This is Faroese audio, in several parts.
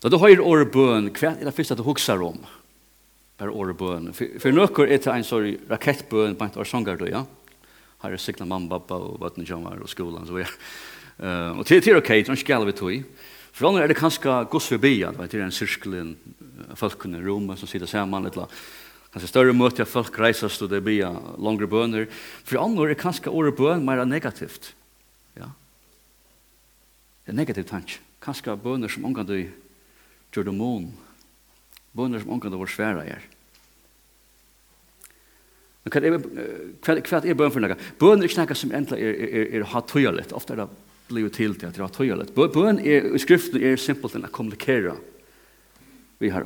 Da du høyr året bøn, hva er det første du hukser om? Bare året bøn. For, for nøkker er det en sånn rakettbøn på en år sanger du, ja? Her er sikla mamma, pappa og vattnet kommer og skolen, så vi er. Uh, og til, til ok, det så skal vi tog. For annars er det kanskje gos forbi, bia, det er en sirkelen, folkene i rommet som sitter sammen, et eller Kanskje større møte av folk reisast og det bia langere bøner. For annars er kanskje året bøn mer negativt. Ja. Det er negativt tanke. Kanskje bøner som omgang du gjør det mån. Bønner som omkring det var svære er. Men hva er, hva er bøn for noe? Bøn er ikke noe som egentlig er, er, er, er ha tøyalet. Ofte er det blivet til til at det er tøyelig. Bøn er, i skriften er simpelt enn å kommunikere vi har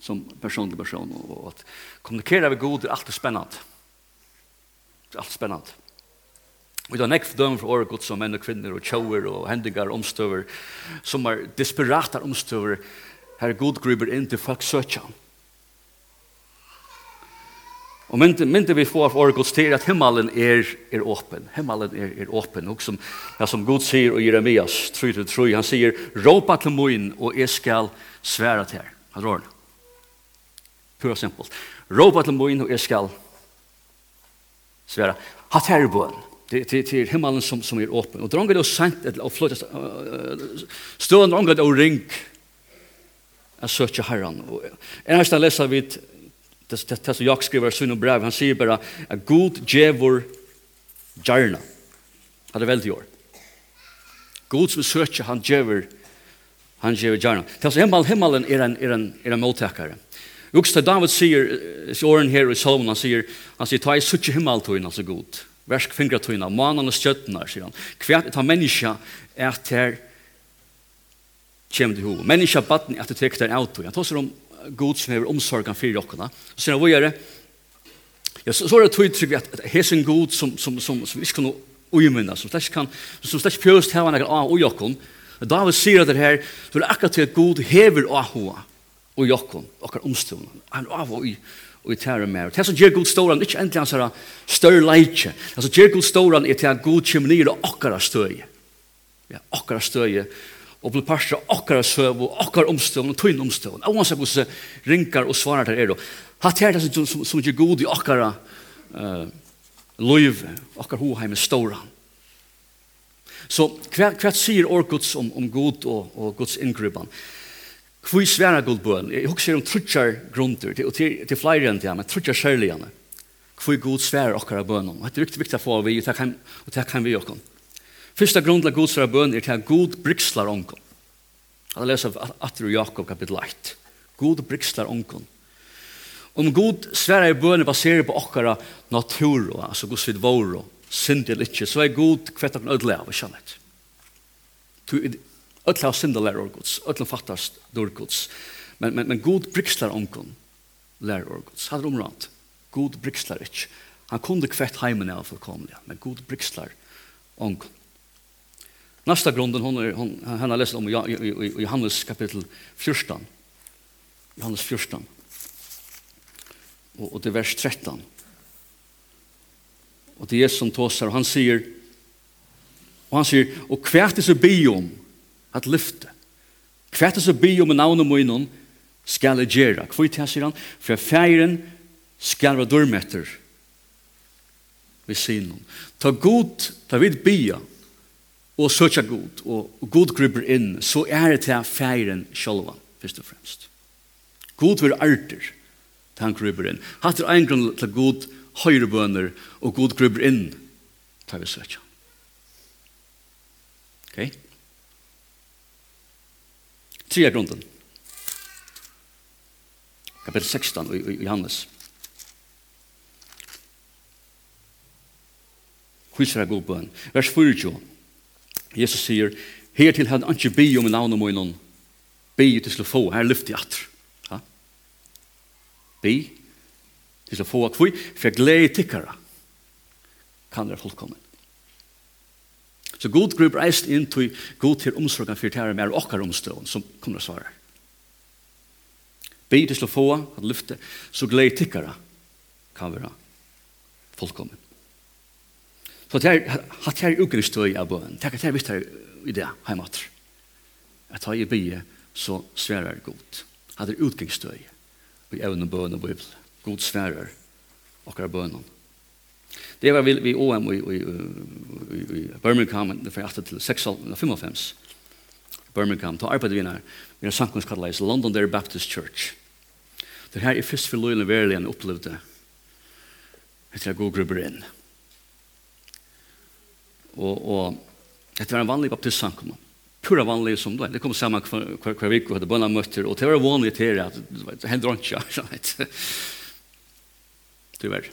som personlig person. Og at kommunikere vi god er alltid spennende. Det er alltid spennende. Vi har nekv døm for året godt som menn og kvinner og tjauer og hendingar omstøver som er desperater omstøver her god griper inn til folk søtja. Og myndi, myndi vi få av året gods til at himmelen er, er åpen. Himmelen er, er åpen. Og som, ja, som god sier i Jeremias 3-3, han sier, råpa til moin, og jeg skal svære til her. Han rår det. Pura simpelt. Råpa til moin, og jeg skal svære. Hatt her i bøen. Det, det, det er himmelen som, som er åpen. Og dronget er sent, og flott, støen dronget er ring, at søke Herren. En av leser vi det som jag skriver i sin brev, han sier bare at God djevor gjerna. Det er veldig år. God som søker, han djevor han djevor gjerna. Det er himmel, himmelen er en, er en, er en måltekare. Uks til David sier, i åren her i Salomon, han sier, han sier, ta i søker himmeltøyna, altså God. Versk fingra tøyna, manan og stjøtna, sier han. Kvært ta menneska er til kjem til hov. Menneska batten at det tekker en autor. Han tåser om god som hever omsorgan fyrir jokkene. Så sier han, hvor gjør det? Ja, så, så er det tydelig at, at hesen god som, som, som, som ikke kan uimunna, som slett kan, som slett pjøst hava nekker av og jokkon. David sier det her, så er det akkurat til at god hever av hoa og jokkon, okkar omstående. Han av og og i tæra mer. Det som gjør god ståran, ikke endelig hans her større leitje. Det som gjør god ståran er til at god kommer og okkara støye. Ja, okkara støye og blir parstra av okkar søv og okkar omstøvn og tøyn omstøvn. Og hans er hvordan rinkar og svarar til er. Hatt her det som, som, som ikke god i okkar uh, løyv, okkar hoheim er ståra. Så hva, hva sier Årguds om, om god og, og Guds inngripan? Hvor svære god bøn? Jeg husker om trutjar grunder, til, til, til flere enn det, men trutjar særligene. Hvor god svære okkar bøn? Det er viktig, viktig å få vi, og det kan vi okkar. Fyrsta grunn til Guds bøn er til at Gud brikslar ongen. Han leser atter atru Jakob kapitel 8. Gud brikslar ongen. Om Gud sverar i bøn er baseret på okkara natur, altså Guds vid vår og synd eller ikke, så er Gud kvett av en ødelig av, ikke sant? Ødelig av synd og lærer over Guds, fattast dår Guds. Men, men, men Gud brikslar ongen lær over Guds. Han er omrant. Gud brikslar ikke. Han kunde kvett heimen av fullkomlig, men Gud brikslar ongen. Nästa grunden hon är hon han har läst om i Johannes kapitel 14. Johannes 14. Och och det vers 13. Och det är som tåsar och han säger och han säger och kvärt är så biom att lyfta. Kvärt är så biom namn och munnen skall göra. Kvitt här säger han för färgen skall vara dörmätter. Vi synon. Ta god, ta vid bia og søkja god, og god griper inn, så er det til feiren sjølva, først og fremst. God vil arter til han griper inn. Hatt er en grunn til god høyrebøner, og god griper inn til vi søkja. Ok? Tria grunden. Kapitel 16 i Johannes. Hvisra god bøn. Vers 4, Jesus sier, her til han ikke be om navn min noen, be til slå få, her lyfter jeg atter. Ja? Be til slå få, kvui, for glede tikkere kan være fullkommen. Så god grip reist inn til god til omsorgen for tære med okkar omstående, som kommer å svare. Be til slå få, at lyfte, så glede tikkere kan være fullkommen. Så det er hatt her ukristøy av bøen. Det er visst her i det heimater. At ha i bie, så sverar god. Hatt er utgangstøy i evne bøen og bøybel. God sverar okkar bøen. Det var vi OM i, i, i, i Birmingham, det var etter til 655. Birmingham, ta arbeid vi her, vi har samkomstkattelig, London Dairy Baptist Church. Det her er først for løyene verlig enn opplevde. Det jeg går grubber inn. Det Og, og dette var en vanlig baptistsamkomma. Pura vanlig som då. Det kom samman kvar kvar hver vik og hadde bønnemøtter, og det var vanligt til att det hände runt så ikke, Det var.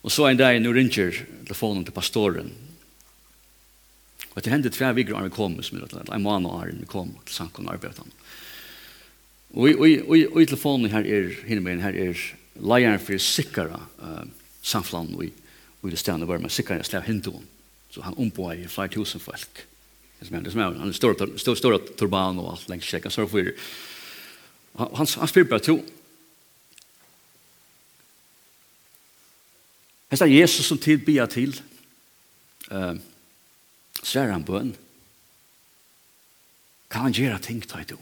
Och så en dag, nu ringer telefonen till pastoren. Och det hände två veckor när vi kom, som er en månad när vi kom til samkommen arbetan. Och han. och i telefonen här är hinner med, här är leieren för sikkere eh samfland vi vi og i det stedet var man sikkere slag hindoen. Så han omboa i flere tusen folk. Det som er, det som er, han er stor, stor, stor turban og alt lengs kjekk. Han sørger for Han, han, han spyr bare to. Hesta Jesus som tid bia til, uh, sver han bøn. Kan han gjøre ting, tar to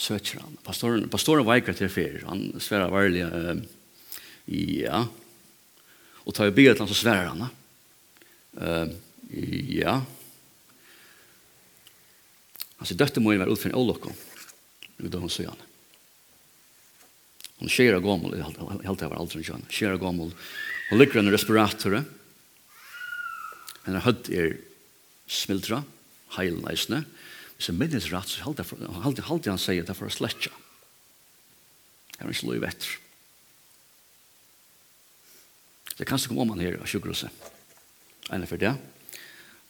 Søker han. Pastoren, pastoren veikar til fer. Han sverar varlig, uh, ja. Og tar bia til han, så sverar han. Uh, Ja. Altså, døtte må jo være utføren ålokko. Det var hun så gjerne. Hun skjer av gommel, jeg halte jeg var aldri kjønn. skjer av gommel. Hun ligger under respiratoret. Henne hødd er smildra, heilen eisne. Hvis jeg minnes rett, så halte jeg han sier at det er for å sletje. Det er ikke lov etter. Det kan ikke komme om han her av sjukkerhuset. Ene for det. Ja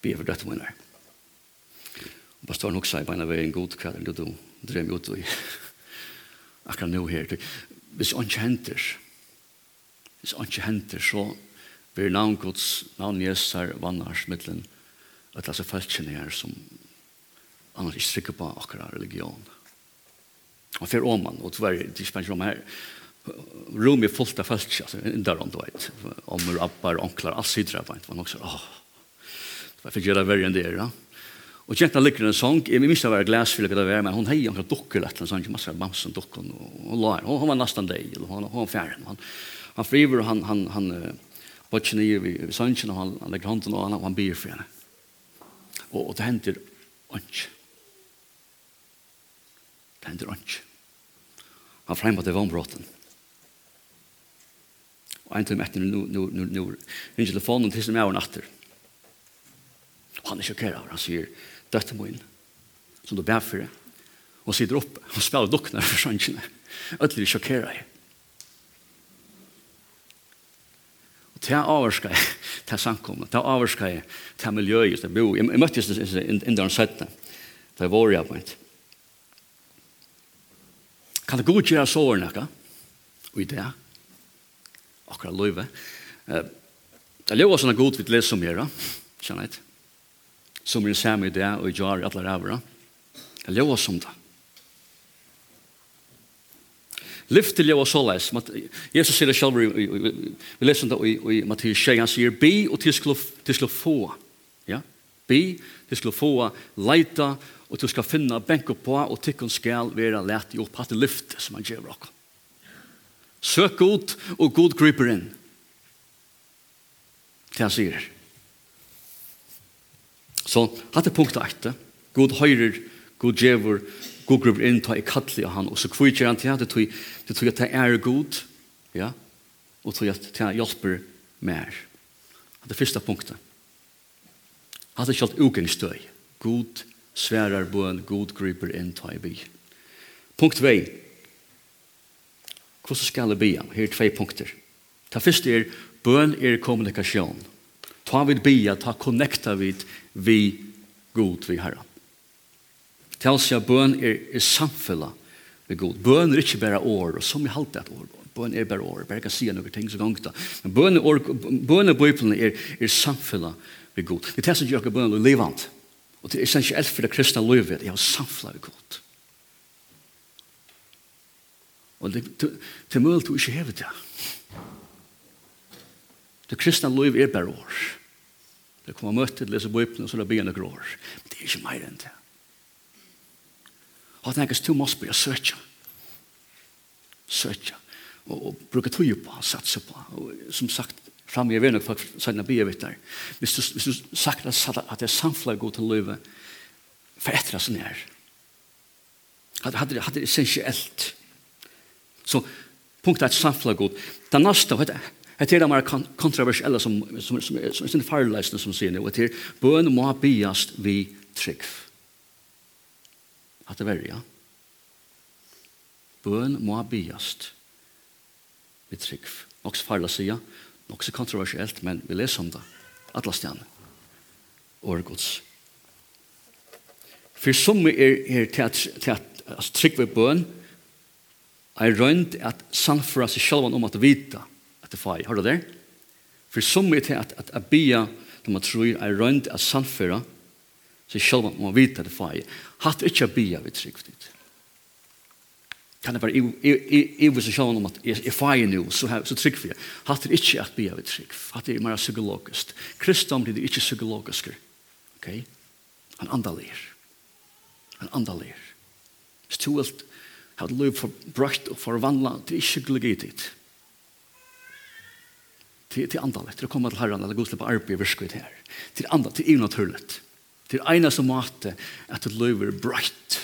be for døtte mine. Og pastoren også sier på en av en god kveld, og du drev meg ut og akkurat nå her. Hvis han ikke henter, hvis han ikke henter, så blir navn gods, navn Jesus vannars, middelen, at det er så feltkjennig her som annars ikke strikker på akkurat religion. Og for åman, og tverre, det er ikke om her, rom er fullt av feltkjennig, altså, der om du vet, om appar, onklar, alt sidra, det var nok så, åh, Jeg fikk gjøre verre enn det, ja. Og kjentene lykker en sång, jeg minns å være glas for det var, men hun hei omkring dukker lett, sånn, ikke masse bamsen dukker, og hun la henne, hun var nesten deg, og hun var fjern, han, han friver, han, han, han, bort ned vid, ved sanchen, og han, han legger hånden, og han, han byr for henne. Og, og det henter ånds. Det henter ånds. Han fremmer til vannbråten. Og en til etter, nå, nå, nå, nå, nå, nå, nå, nå, nå, nå, nå, Han er sjokkerad. Han sier, døtte må inn, som du bær for det. Og sitter oppe og spiller dukkene for sjansene. Ødelig sjokkerad. Og det er avvarskar jeg, det er samkommet, det er avvarskar jeg, det er miljøet, til jeg bor, Jeg møttes inden han sette, det er vår jeg på en. Kan det god gjøre sårene, ikke? Og i det, akkurat løyve. Det er jo også en god vidt lesom her, kjenner jeg som er samme i det og i jar i alle rævra. Jeg lever som det. Lyft Lyfte lever såleis. Jesus sier det selv, vi leser det i Mattias 6, han sier, be og til skulle få. Ja? Be, til skulle få, leita, og til skal finne benko på, og tikkun skal være lett i opp, hatt lyfte som han gjør dere. Søk god, og god griper inn. Det han sier. det. Så hatt er punkt 8. God høyrer, god djevor, god gruber inn, ta i kattelig av han. Og så kvitjer han til at det tog at det er god, ja, og tog at det hjelper mer. Det er første punktet. Hatt er kjalt ugengstøy. God sverar bøen, god griper inn, ta i by. Punkt 2. Hvordan skal det be? Her er tve punkter. Det første er, bøn er kommunikasjon. Kommunikasjon Ta vid bia, ta connecta vid vi god vi herra. Til seg bøn er, er samfella vi god. Bøn er ikke bare år, og som vi halte et år. Bøn er bare år, bare kan si noen ting som gongt da. Men bøn er, år, bøn er bøyplen er, er samfella vi god. Det er det som gjør bøn er livant. Og det er essensielt for det kristne livet. Jeg har samfella vi god. Og det, det, det er mulig du ikke hever det. Det kristne livet er bare år. Du kommer møte til å lese Bibelen, og så er det begynne grår. Men det er ikke mer enn det. Og jeg tenker, du må spørre søtja. Søtja. Og, og bruke tog på, satse på. Og som sagt, fram i venner, for sånne bier vitt der. Hvis du, hvis du sagt at at det er samfunnet god til løyve, for etter det som er. Hadde hadde det essensielt. Så punktet er et samfunnet god. Det neste, vet jeg, Det er det mer kontroversielle som, som, som, som, som er sin farleisende som sier det, og det er bøn må biast vi trygg. At det verja. Bøn må biast vi trygg. Noks farla sier, nok så kontroversielt, men vi leser om det. Atla stjerne. Åre gods. For som er, er til at, til at altså, trygg ved bøn, er rønt at sannføra seg selv om at vita at det fai. Har du det? For som er til at, at jeg bia når man tror er rønt av samføra, så selv om man vet at det fai, hatt ikke jeg bia vi trygg dit. Kan det være i vi som selv om at jeg fai nu, så, så trygg vi. Hatt er ikke at bia vi trygg. Hatt er mer psykologisk. Kristom blir det ikke psykologisk. Ok? Han andalir. Han andalir. Hvis du vil ha et liv for brøkt og forvandla, det er ikke glugget dit til, til andalet, til å komme til herren eller godslippe arbeid virke ut her. Til andalet, til egen innaturligt. Til ene som måte at det løy brøyt.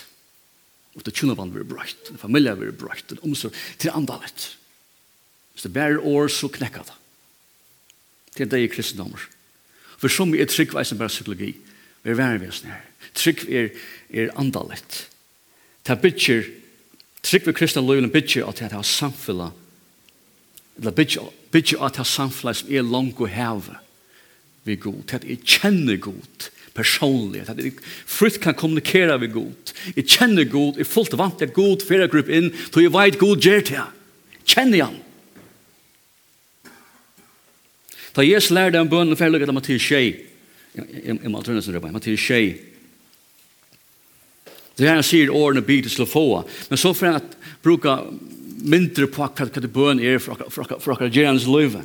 Og til kjønnevann blir brøyt. Det familie blir brøyt. Det omsorg, til andalet. Hvis det bærer år, så knekker det. Til det i kristendommer. For som er trygg veis tryggveisen bare psykologi, vi er værvesen her. Trygg er, er andalet. Det er bytjer, trygg ved kristne løyene bytjer at det er samfunnet, eller bytjer Bidja at det samfunnet som er langt og heve vi god. Til at jeg kjenner god personlig. Til at jeg fritt kan kommunikere vi god. Jeg kjenner god. Jeg er fullt vant til god for jeg grupp inn. Til jeg vet god gjør til jeg. Kjenner jeg han. Da Jesus lærte en bønn og ferdig til Mathias Shei. Jeg må tørne sin røpeg. Mathias Shei. Det er han sier årene bygd til å få. Men så for han bruker mindre på hva det bøn er for akkurat gjerens løyve.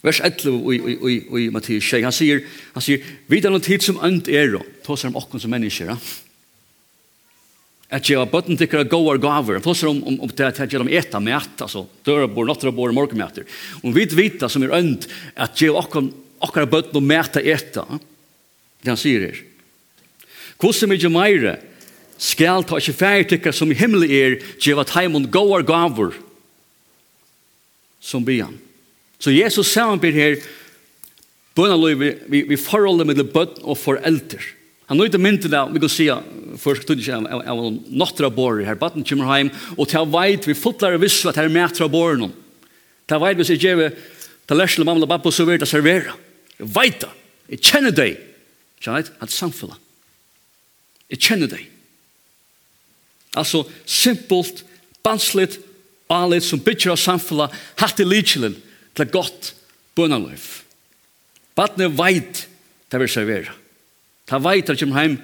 Vers 11 i, i, i, i Mattias 6, han sier, han sier, «Vi er noen tid som ønt er, tåser om okken som mennesker, ja? at jeg har bøtten til hva gåar gaver, han tåser om, om, om det at jeg har eta med altså, dørabor, natterabor, morgenmæter. Om vi vita som er ønt, at jeg har okker bøtten og mæta eta, det han sier her. Hvordan mye meire, skal ta ikke færre tykker som i himmelen er, gjeva taimund går gaver som byan. Så Jesus samanbyr her bønaløy vi, vi, vi forholder med bøtten og forelder. Han nøyde mynden av, vi kan si, først tog ikke av, av nåttra borer her, bøtten kommer heim, og til veit vi fotlare visst at her mætra noen. Til veit vi sier gjeve, til lærsle mamla babbo så vil det servera. Jeg veit det, jeg kjenner deg. Kjenner deg, han samfella. Jeg kjenner deg. Altså, simpelt, bansligt, alit som bytjer av samfunnet, hatt i lidselen til et godt bønnerløyf. Badne veit det vil servera. Ta veit at kjem heim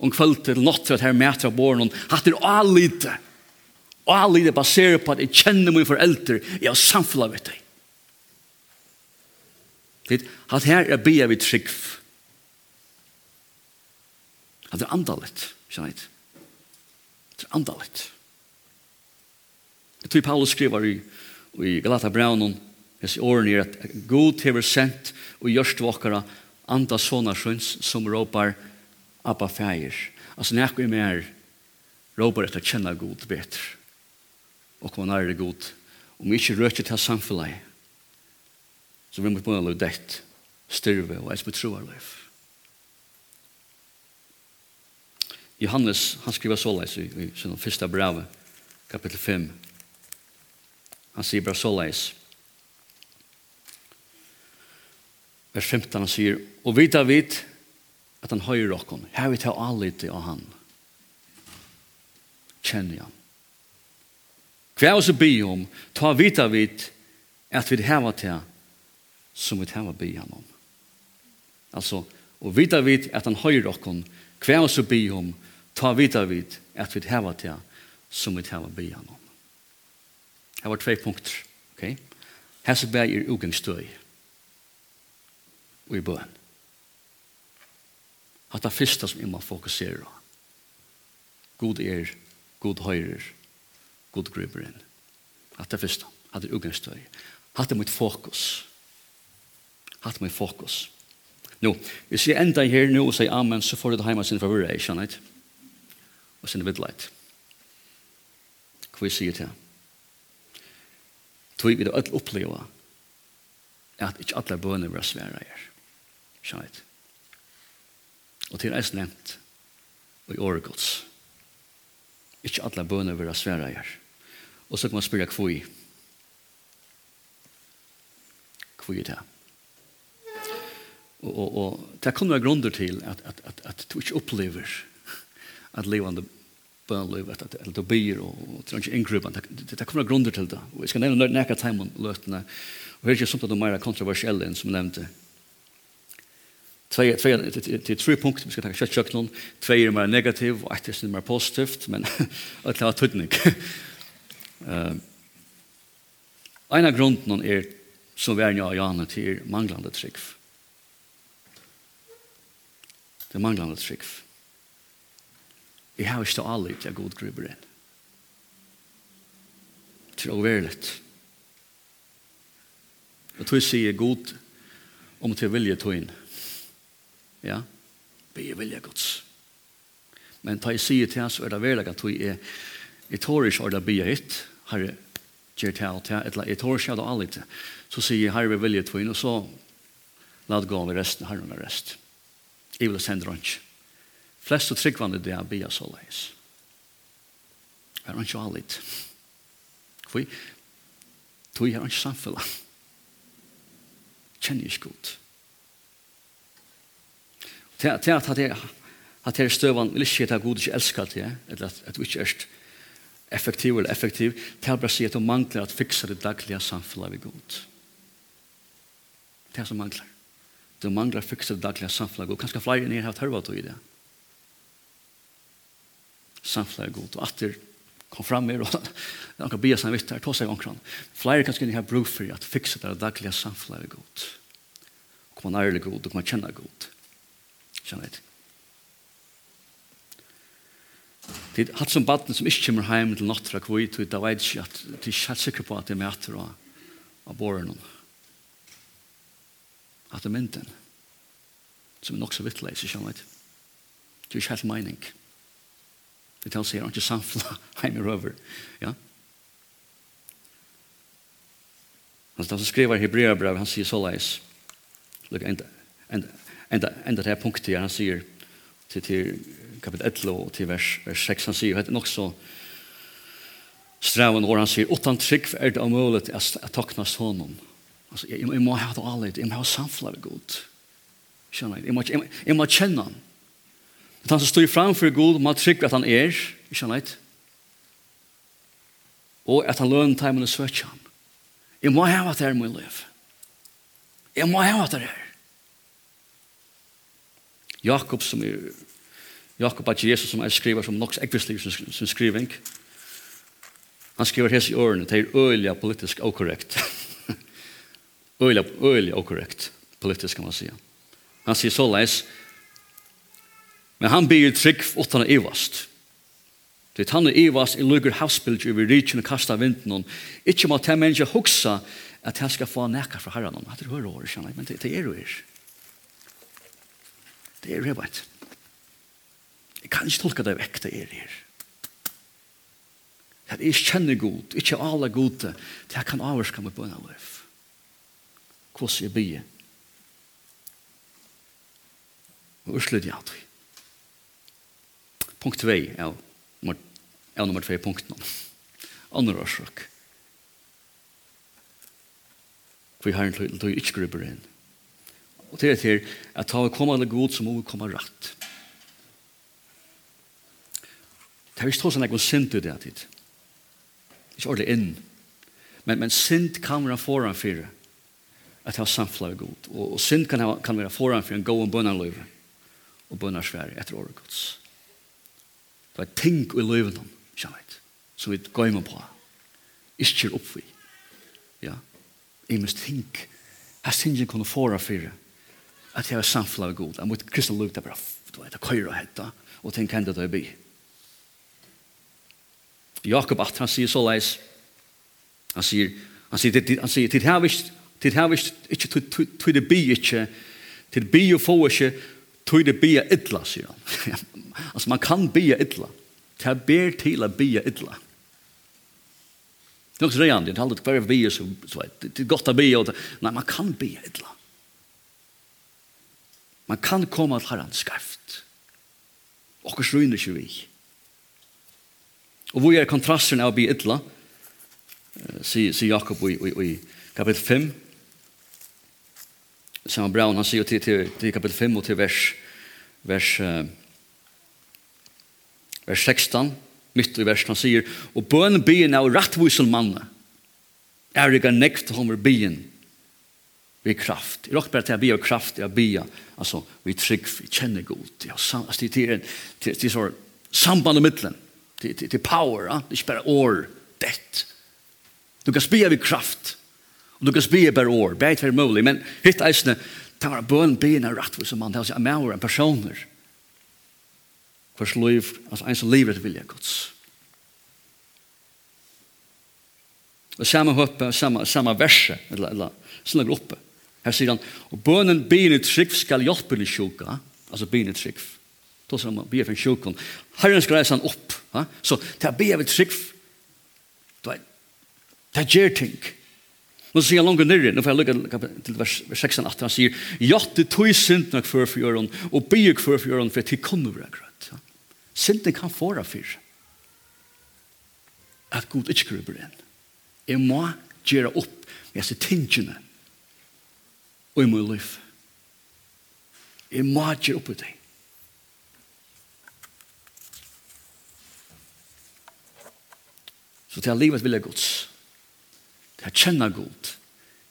om kveld til natt at her mæter av båren, hatt i alit alit baserer på at jeg kjenner mine foreldre, jeg har samfunnet vet deg. Tid, hatt her er bia vi trygg. det er andalit, kjennet andalit. Jeg tror Paulus skriver i, i Galata Braunen, hans åren er at God hever sendt og gjørst vokkara anda sånne sjøns som råpar Abba fægir. Altså nek vi mer råpar etter kjenne God betre. Og kom nærre God. Om vi ikke røkker til samfunnet, så vi må på en løy dett, styrve og ens betroer løy. Johannes, han skriver såleis i, i sin første brev, kapitel 5. Han sier bare såleis. Vers 15, han sier, Og vita vit at han høyre okkon, her vi tar allite av han. Kjenner han. Hva er også by om, ta vita vit at vi heva til som vi heva by om. Altså, og vita vit at han høyre okkon, hva er også by om, ta vita vid at vi hava til som vi hava bya om. Her var tvei punkter. Okay? Hesse bæg er ugengstøy og i bøen. At det første som jeg må fokusere på. God er, god høyrer, god gruberen. At det første, at det er ugengstøy. Hatt det mitt fokus. Hatt det mitt fokus. Nå, hvis jeg enda her nå og sier amen, så får du det hjemme sin favoritt, skjønner jeg og sin vidleit. Hvor sier det? Tog vi det alle oppleva at ikke alle bønner var svære er. Skjønnet. Og til eis nevnt og i året gods. Ikke alle bønner var svære her. Og så kan man spørre hvor i. Hvor i det? Og, og, og det kan være grunder til at, at, at, at du ikke opplever at levande bønløyve at at du byr og tror ikke inngruppen det kommer grunder til det og jeg skal nevne nekka timen løtene og her er ikke sånt at det er mer kontroversielle enn som nevnte Tvei, tvei, til tre punkt, vi skal takka kjøttkjøk noen, tvei er mer negativ, og etter er mer positivt, men alt har tøtning. En av grunden er, som vi er nye av Janne til manglande trygg. Det er manglande trygg. Jeg har ikke alle til god gruber inn. Til å være litt. Og tog sier god om til vilje tog inn. Ja, vi er vilje gods. Men ta jeg sier til hans, er det veldig at tog er i torris og det blir hitt, herre, gjør til alt, eller jeg torris ikke det alle til. Så sier herre vi vilje tog inn, og så la det gå med resten, herre med resten. Jeg vil sende rundt flest og tryggvande det er bia så leis. Det er ikke allit. Hvor? Tog er ikke samfella. Kjenner ikke godt. Til at det er at det er støvann, vil ikke at god ikke elsker det, eller at du ikke er effektiv eller effektiv, til å bare si at du mangler at fiksa det daglige samfunnet vi god. Det er som mangler. Du mangler at fiksa det daglige samfunnet vi god. Kanskje flere enn her har tørvet i det. Ja samfunnet er god. Og at det kom fram mer, og han kan bia seg vitt her, ta seg omkran. Flere kan skulle ha bruk for at fikse det daglige samfunnet er god. Og man er god, og man kjenner god. Kjenner jeg Det er hatt som baden som ikke kommer hjem til natt fra kvitt, og da vet ikke at de er helt sikre på at de er med etter av båren. At det er mynden. Som er nok så vittleis, ikke sant? Det er ikke helt mening. Det Det tar sig ikke samfla heim i røver. Ja. Han han skriver i brev, han sier så leis. Look enda, enda, enda, enda det her punktet her, han sier til, til kapitel 11 og til vers, vers 6 han sier, det er nok så strävan och han sier, utan trygg er det omöjligt at att tacknas honom. Altså, jeg, jeg må ha det allt, jeg må ha samfla med Gud. Skjønner jeg, jeg må, jeg, jeg må kjenne han at han som står framfor Gud, man trygg at han er, ikke han leit, og at han lønner teimen og søtja han. Jeg må hava at det er min liv. Jeg må hava at det er. Jakob som er Jakob at Jesus som er skriver som nok ekvislig som skriving. Han skriver hese i årene, det er øyelig politisk okorrekt. øyelig, øyelig okorrekt politisk kan man si. Han sier så leis, Men han blir trygg utan att ivast. Det han är ivast i lugger havsbild över over och kasta vinden. Ikke må ta människa huxa att han ska få näka fra herran. Han tror hör året, kjenner jeg, men det, det är det her. Det er rebet. Jag kan inte tolka det väck, det er her. Det är ikke kjenne god, inte alla gode, det kan avvarska mig med bønna liv. Kvås jeg blir. Och urslut jeg aldri. Punkt 2 er av nummer 2 punkten. Andre årsøk. For jeg har en tøy ikke grupper inn. Og til etter at ta komme alle god som må komme rett. Det er ikke sånn at jeg sint i det tid. Ikke ordentlig inn. Men, men sint kan være foran for at jeg har samfunnet god. Og, og sint kan, kan være foran for en god bønnerløyve og bønnersvær etter året gods. Det var ting i løven om, kjennet, som vi går med på. Ikke opp oppvi. Ja. Jeg må tenke, Jeg synes jeg kunne få det for at jeg var samfunnet av god. Jeg måtte kristne løp det bare, du vet, jeg køyre og hette, og tenk henne det blir. Jakob at han sier så leis, han sier, han sier, han sier, til her visst, til her visst, ikke, til det blir ikke, til det blir jo få ikke, til det blir illa, sier han. Altså, man kan bia illa. Ta ber til å bia idla. Det er også rejande. Det er aldri hver att bia så vet. Det är gott att bia. Nei, man kan bia idla. Man kan komme til herren skarft. Og hva slunner ikke vi. Og hvor er kontrasten av bia illa? Sier si Jakob i, i, i kapitel 5. Sam Brown han sier til, til, til kapitel 5 og til vers vers uh, vers 16, mitt i versen, han sier, og bøn byen av rattvisel manne, er ikke nekt homer byen, vi kraft. Jeg råkker bare til å bli av kraft, jeg blir altså, vi trygg, vi kjenner god, det er sånn, samband i mittlen, det er power, det er ikke bare år, det. Du kan spia vi kraft, og du kan spia bare år, det er mulig, men hitt eisne, det var bøn byen av rattvisel manne, det er altså, jeg personer, Hvers liv, altså en som livet vilja Guds. Og samme høppe, samme, samme verse, eller, eller sånne gruppe. Her sier han, og bønnen byen i trygg skal hjelpe de sjuka, altså byen i trygg. Då som man ber för sjukan. Herren skal reise han opp. Ha? Så det här ber i trygg. Det är det här ting. Nå sier han langt nere, nå får jeg lukke til vers 16-18, han sier, «Jatte tog synd nok før for jøren, og byen før for jøren, for til kunne kommer vi Sinten kan fåra fyr. At Gud ikke gruber inn. Jeg må gjøre opp med disse tingene og i min liv. Jeg må gjøre opp i det. Så til livet vil jeg gods. Til jeg kjenner god.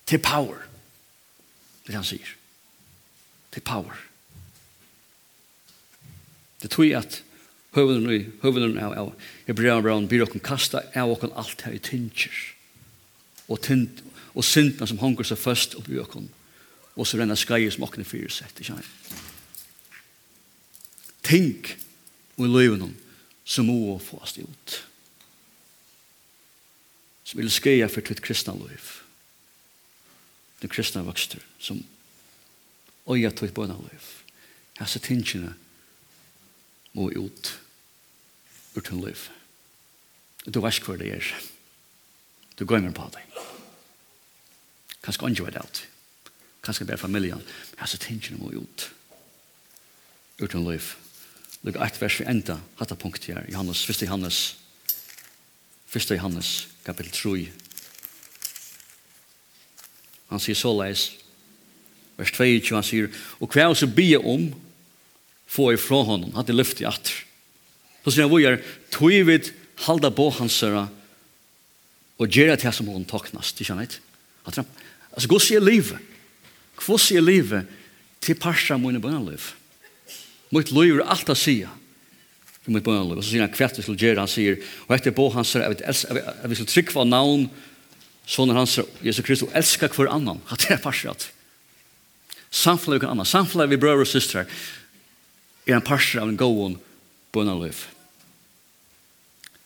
Til power. Det han sier. Til power. Det tror jeg at høvelen i høvelen av, av Hebrean Brown blir okken kasta av okken alt her i tinsjer. og, tind, og syndene som hongur seg først oppi okken og så renna skreier som okken er fyrsett ikke han Tenk og i løyven som må få oss ut som vil skreia for tvitt kristna løyv den kristna vokster som øya tvitt bøyna løyv Hasse tingene må ut ur tunn liv. Du vet hva det er. Du går med på deg. Kanskje åndje var det alt. Kanskje bare familien. Jeg så tenker noe ut. Ur tunn liv. Lugg et vers vi enda hatta punkt her. Johannes, 1. Johannes. 1. Johannes, kapitel 3. Han sier så leis. Vers 22, han sier, og hva er så bia om, få fra honom, hatt i lyft i atter Så sier han vågar, tog vid halda på hans søra og gjør det som hon toknast, ikke sant? Altså, gå sier livet. Hva sier livet til parsa mine bønnerliv? Mitt liv er alt å sige til mitt bønnerliv. Og så sier han kvett vi skulle gjøre, han sier, og etter på hans herra, jeg vil trykva navn, sånn er hans herra, Jesus Kristus, og hver annan, at det er parsa Samfunnet Samfla vi kan annan, samfla vi brøver og systrar, er en parsa av en gåon bønnerliv.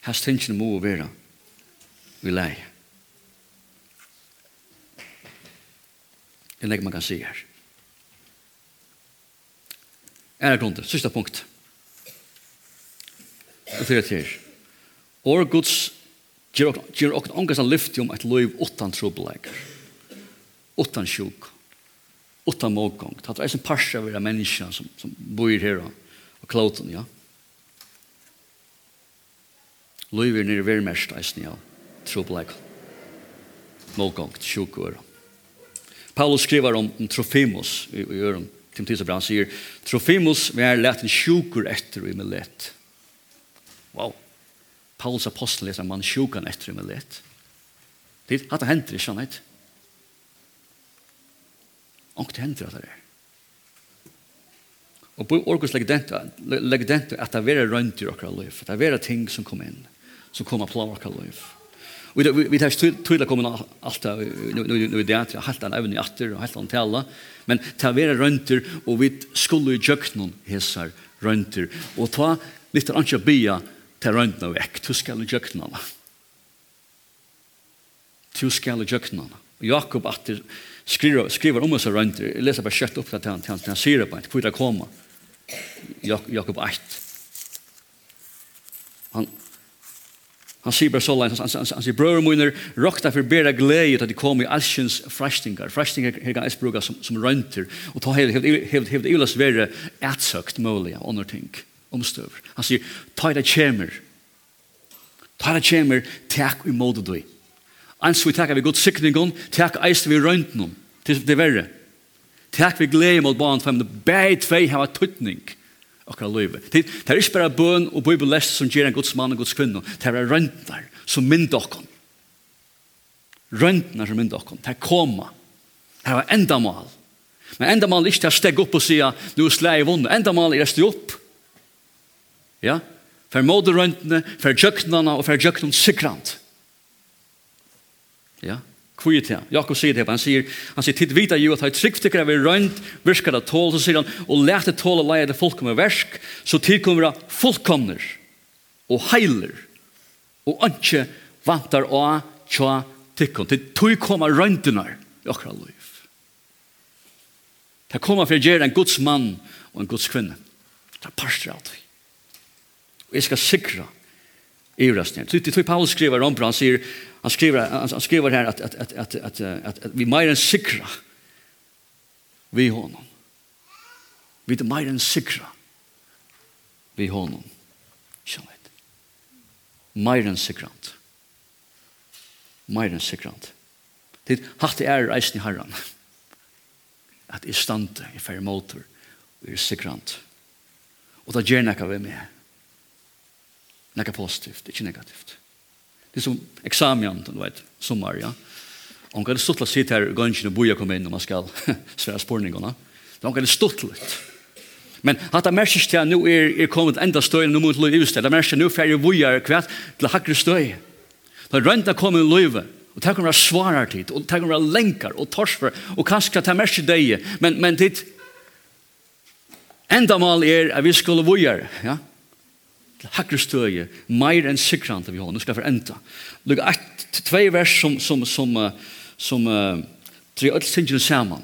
Her stingene må være vi lei. Det er ikke man kan si her. Er det grunnen? Sista punkt. Det er det her. År Guds gjør åkken ångast han lyfte om et liv utan trobeleikar. Utan sjuk. Utan mågång. Det er en parsa av de menneskene som, som bor her og kloten, ja. Ja Løyver nere vermest eisen ja, trobleik, målgångt, sjukur. Paulus skriver om, om Trofimus i, i øren, Timotheus og Brann sier, Trofimus var lett en sjukur etter i millet. Wow. Paulus apostel leser man sjukan etter i millet. Det hatt det henter ikke, han Och det händer det är. Och på orkus legdenta, legdenta att det är rönt i åkra liv. Det är ting som kommer in som kommer på vårt liv. Og vi, vi tar tydelig kommer allt det, nu nu det at jeg helt en evne i atter og helt en tale, men ta vara rønter, och vi skulle ju jukt någon hesar rønter, og ta litt anke bia til røntene vekk, du skal i jøknen. Du skal i jøknen. Jakob atter skriver, skriver om oss rønter, jeg leser bare kjøtt opp til han, til han, til han sier det på en, hvor det kommer. Jakob 8. Han, Han sier bare sånn, han, han, han sier, brøver munner, råk derfor bedre glede til at de kommer i alskjens frastingar. Frastingar er ganske bruker som, som rønter, og ta hele, hevd, hevd, hevd ilas være etsøkt mulig, andre ting, omstøver. Han sier, ta det kjemer, ta det kjemer, tak i måte du. Ans vi takker vi god sikningen, tak eist vi røntnen, til det verre. Tak vi glede mot barn, for det bæg tvei hava tuttning akkurat løyve. Det er ikke bare bøn og bibelest som gjør en gods mann og gods kvinne. Det er røntner som mynd okkom. Røntner som mynd okkom. Det er koma. Det er endamal. Men enda mal er ikke å stegge opp og si nu er slei vunnet. Endamal er å stå opp. Ja? For moderøntene, for jøknene og for jøknene sikrant. Ja? kvitt til. Jakob sier det, han sier, han sier, tid vita jo at han trygt tykker vi røynt, virkar det tål, så sier han, og lete tål og leie det fullkomne versk, så tid kommer det fullkomner, og heiler, og anke vantar å tja tikkon, til tog koma røyntunar, i akkurat liv. Det kommer for å gjøre en Guds mann og en Guds kvinne. Det er parster av det. Og jeg skal sikre i røstningen. Det er Paulus skriver om, han sier, han skriver, han, han skriver här att, att, att, att, att, att, att vi mer än sikra vi honom. Vi är mer än sikra vi honom. Kjallhet. Mer än sikrant. Mer än sikrant. Det hatt är reisen i herran. At i stande, i færre motor vi är sikrant. och det gjør nekka vi med. Nekka positivt, ikke negativt. Det er som eksamen, du vet, sommer, ja. Og Hon kan stått til att sitta här och gönsen och boja komme inn når man ska svära spårningarna. Hon kan stått litt. Men at det merkes til at nå er, er kommet enda støy, nå må til livstøy. Det merkes til at nå færre vujar kvæt til hakre støy. Da rønta kommer løyve, og det kommer svarer tid, og det kommer lenker og torsfer, og kanskje det mærkes deg. Men, men tid, enda mal er at vi skulle vujar, ja? til hakre støye, meir enn sikrant av Johan, nu skal jeg forenda. Lugga et, tvei vers som, som, som, som, uh, tre öll tingene saman,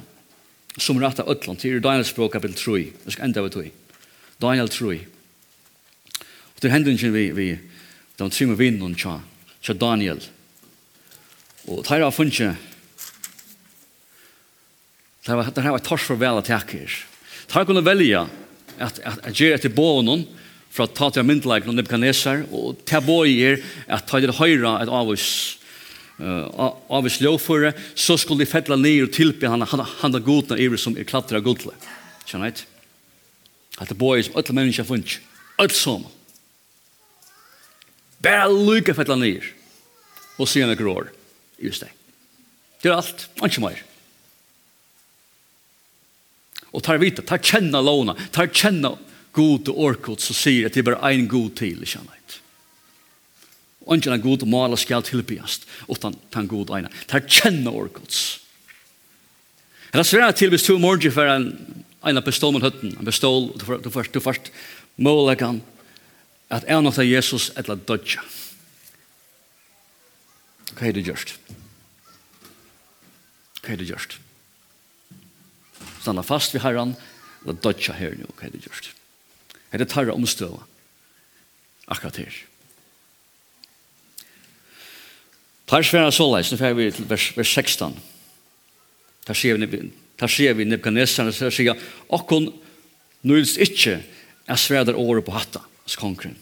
som rata öllland, det er Daniel språk kapitel 3, jeg skal enda av tog. Daniel 3. Og til hender ikke vi, vi, de tre med vinnen tja, tja Daniel. Og det her har funnet, det her var, det her var tors for vel at jeg ikke er. Det her kunne velja at, at, at, at gjøre etter bånen, fra ta til myndelagen og Nebuchadnezzar, og ta er at ta til høyre et avvis, uh, avvis lovføre, så skulle de fettla ned og tilby han, han, han av godene iver som er klatra godle. Kjenner jeg? At det bøyer som alle mennesker funnet, alt som. Bare lykke fettla ned, og sier han grår, just det. Det er alt, ikke mer. Og tar vita, tar kjenna låna, tar kjenna god og orkot så sier at det er bare en god til, ikke annet. Og ikke en god og maler skal tilbyast, utan den god ene. Det er kjenne orkots. Det er svært til hvis to morgen for en, en bestål mot høtten, en bestål, du først, du først, måleggan, at en av Jesus etla dødja. Hva er det gjørst? Hva er det gjørst? Stanna fast vi herran, eller dødja her nu, hva er det gjørst? Hva er det gjørst? er tarra omstøva. Akkurat her. Tar sværa såleis, nå fer vi til vers, vers 16. Der sier vi, der sier vi Nebuchadnezzar, der sier, jeg, «Okkon nøyls ikkje er svæder året på hatta, skonkren.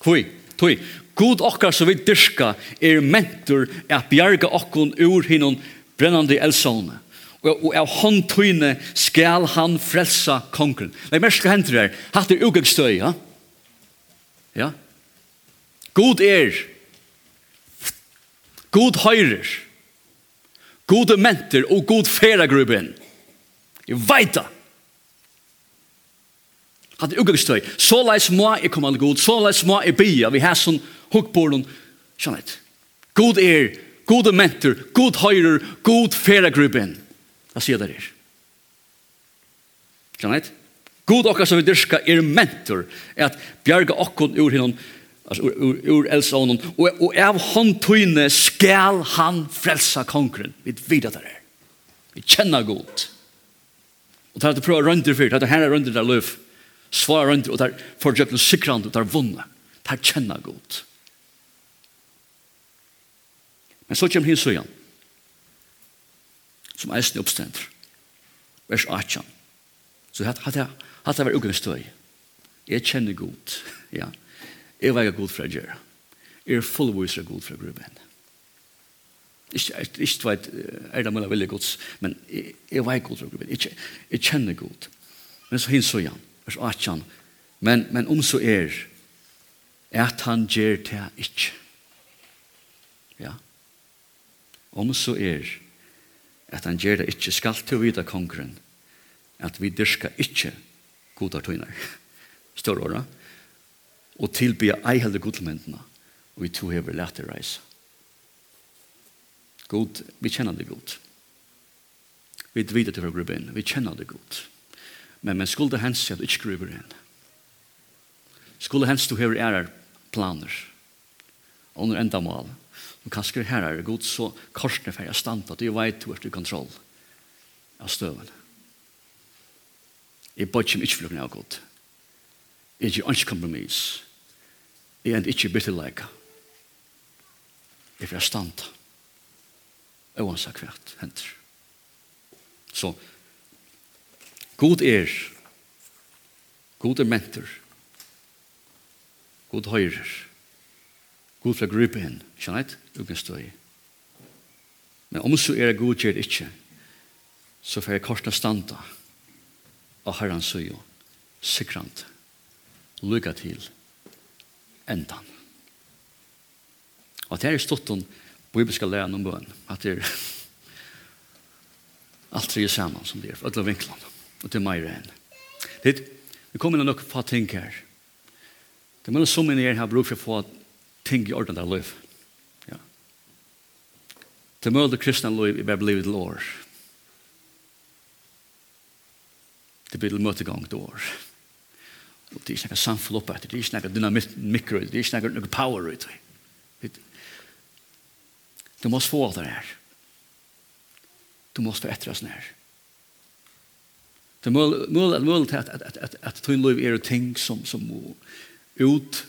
Kvui, tui, god okkar som vi dyrka er mentur er bjerga okkon ur hinnon brennande eldsåne og av håndtøyne skal han frelsa kongen. Det er mest skal hente der. Hatt er ugegstøy, ja? Ja. God er. God høyrer. God menter og god feragruben. Jeg vet det. Hatt er ugegstøy. Så leis må jeg komme alle god. Så leis må jeg bia. Vi har sånn hukkborden. Skjønnet. God er. God menter. God høyrer. God feragruben. God hva sier det her? Kan jeg? God okkar som vi dyrka er mentor, er at bjerga okkon ur hinnom, altså ur, ur, ur elsånen, og, og av håndtøyne skal han frelsa kongren. Vi vet det er. Vi kjenner god Og det er at du prøver rønder fyrt, det er her er rønder der løv, svar rønder, og det er forjøkken sikrande, og det er vunnet. Det er kjenner god Men så kommer hin søyan som eisen oppstender. Vers 18. Så hatt jeg hatt jeg vært ugenstøy. Jeg kjenner god. Ja. Jeg var god for å gjøre. Jeg er fullvis av god for å gruppe henne. Ikke, ikke vet, er det mulig veldig gods, men jeg, jeg var god for å gruppe henne. Jeg, jeg kjenner god. Men så hinner så igjen. Vers 18. Men, men om så er, at han gjør det ikke. Ja. Om så er, at han gjør det ikke skal til å vite kongren, at vi dyrker ikke godar tøyner, står åra, og tilby ei helde godmyndene, og vi to hever lete reise. God, vi kjenner det godt. Vi vet det for å inn, vi kjenner det godt. Men, men skulle det hens at du ikke gruber inn, skulle det hens du hever ærer planer, under enda mål, Og kanskje her er god, så korsene for jeg stand, at du vet du er i kontroll av støven. Jeg bøtt ikke ikke flukken av god. Jeg gjør ikke kompromiss. Jeg er ikke bitterleika. Jeg får stand. Og han sa hvert henter. Så, god er, god er mentor, god høyrer, god for å gripe inn, ikke sant? Uten støy. Men om så er det god gjør det ikke, så får jeg korsene standa og av Herren søyo, sikrant, lykke til, endan. Og det er stått om bibelska læren om bøn, at det er alt tre sammen som det er, alle vinklene, og det er mer enn. Det, vi kommer inn og nok få ting her. Det er mellom som en er her bruk for å få ting i ordentlig av liv. Ja. Det møter kristne liv i bare livet til år. Det blir møtegang til år. Og det er ikke noe samfunn oppe etter, det er ikke noe dynamikk, det er ikke noe power ut. Du må få alt det her. Du må få etter oss nær. Det er mulig at at at at at at ting som som må ut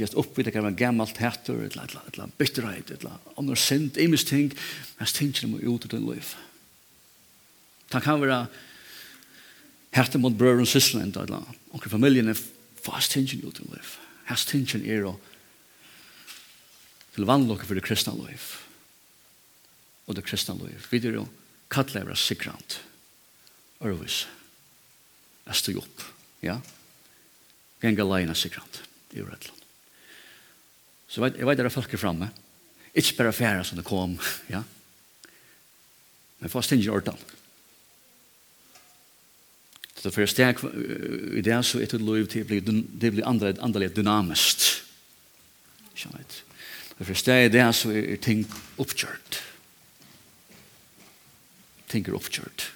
gjest opp vid det kan være gammalt hætter, et eller annet bitterhet, et eller annet andre sint, imens ting, men tingene må ut i din liv. Det kan være hætter mot brødre og søsler, et eller annet, og familien er fast tingene ut i din liv. Hæst tingene er å til vannlokke for det kristna liv. Og det kristna liv. Vi er jo kattelig å være sikrant. Ørvis. Jeg stod opp. Ja? Genga leina sikrant. Det er jo rett. Så vet, jeg vet at folk er framme. Ikke bare fære som det kom, ja. Men fast ikke ordan. Så for å steg i det så er det lov til det blir andre, annerledes dynamisk. Skjønner jeg. For å steg i det så er ting oppkjørt. Ting er oppkjørt.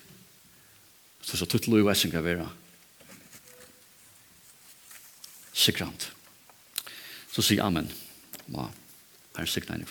Så så tutt lov er som kan være sikrant. Så sier Amen. Amen og her sikna inn i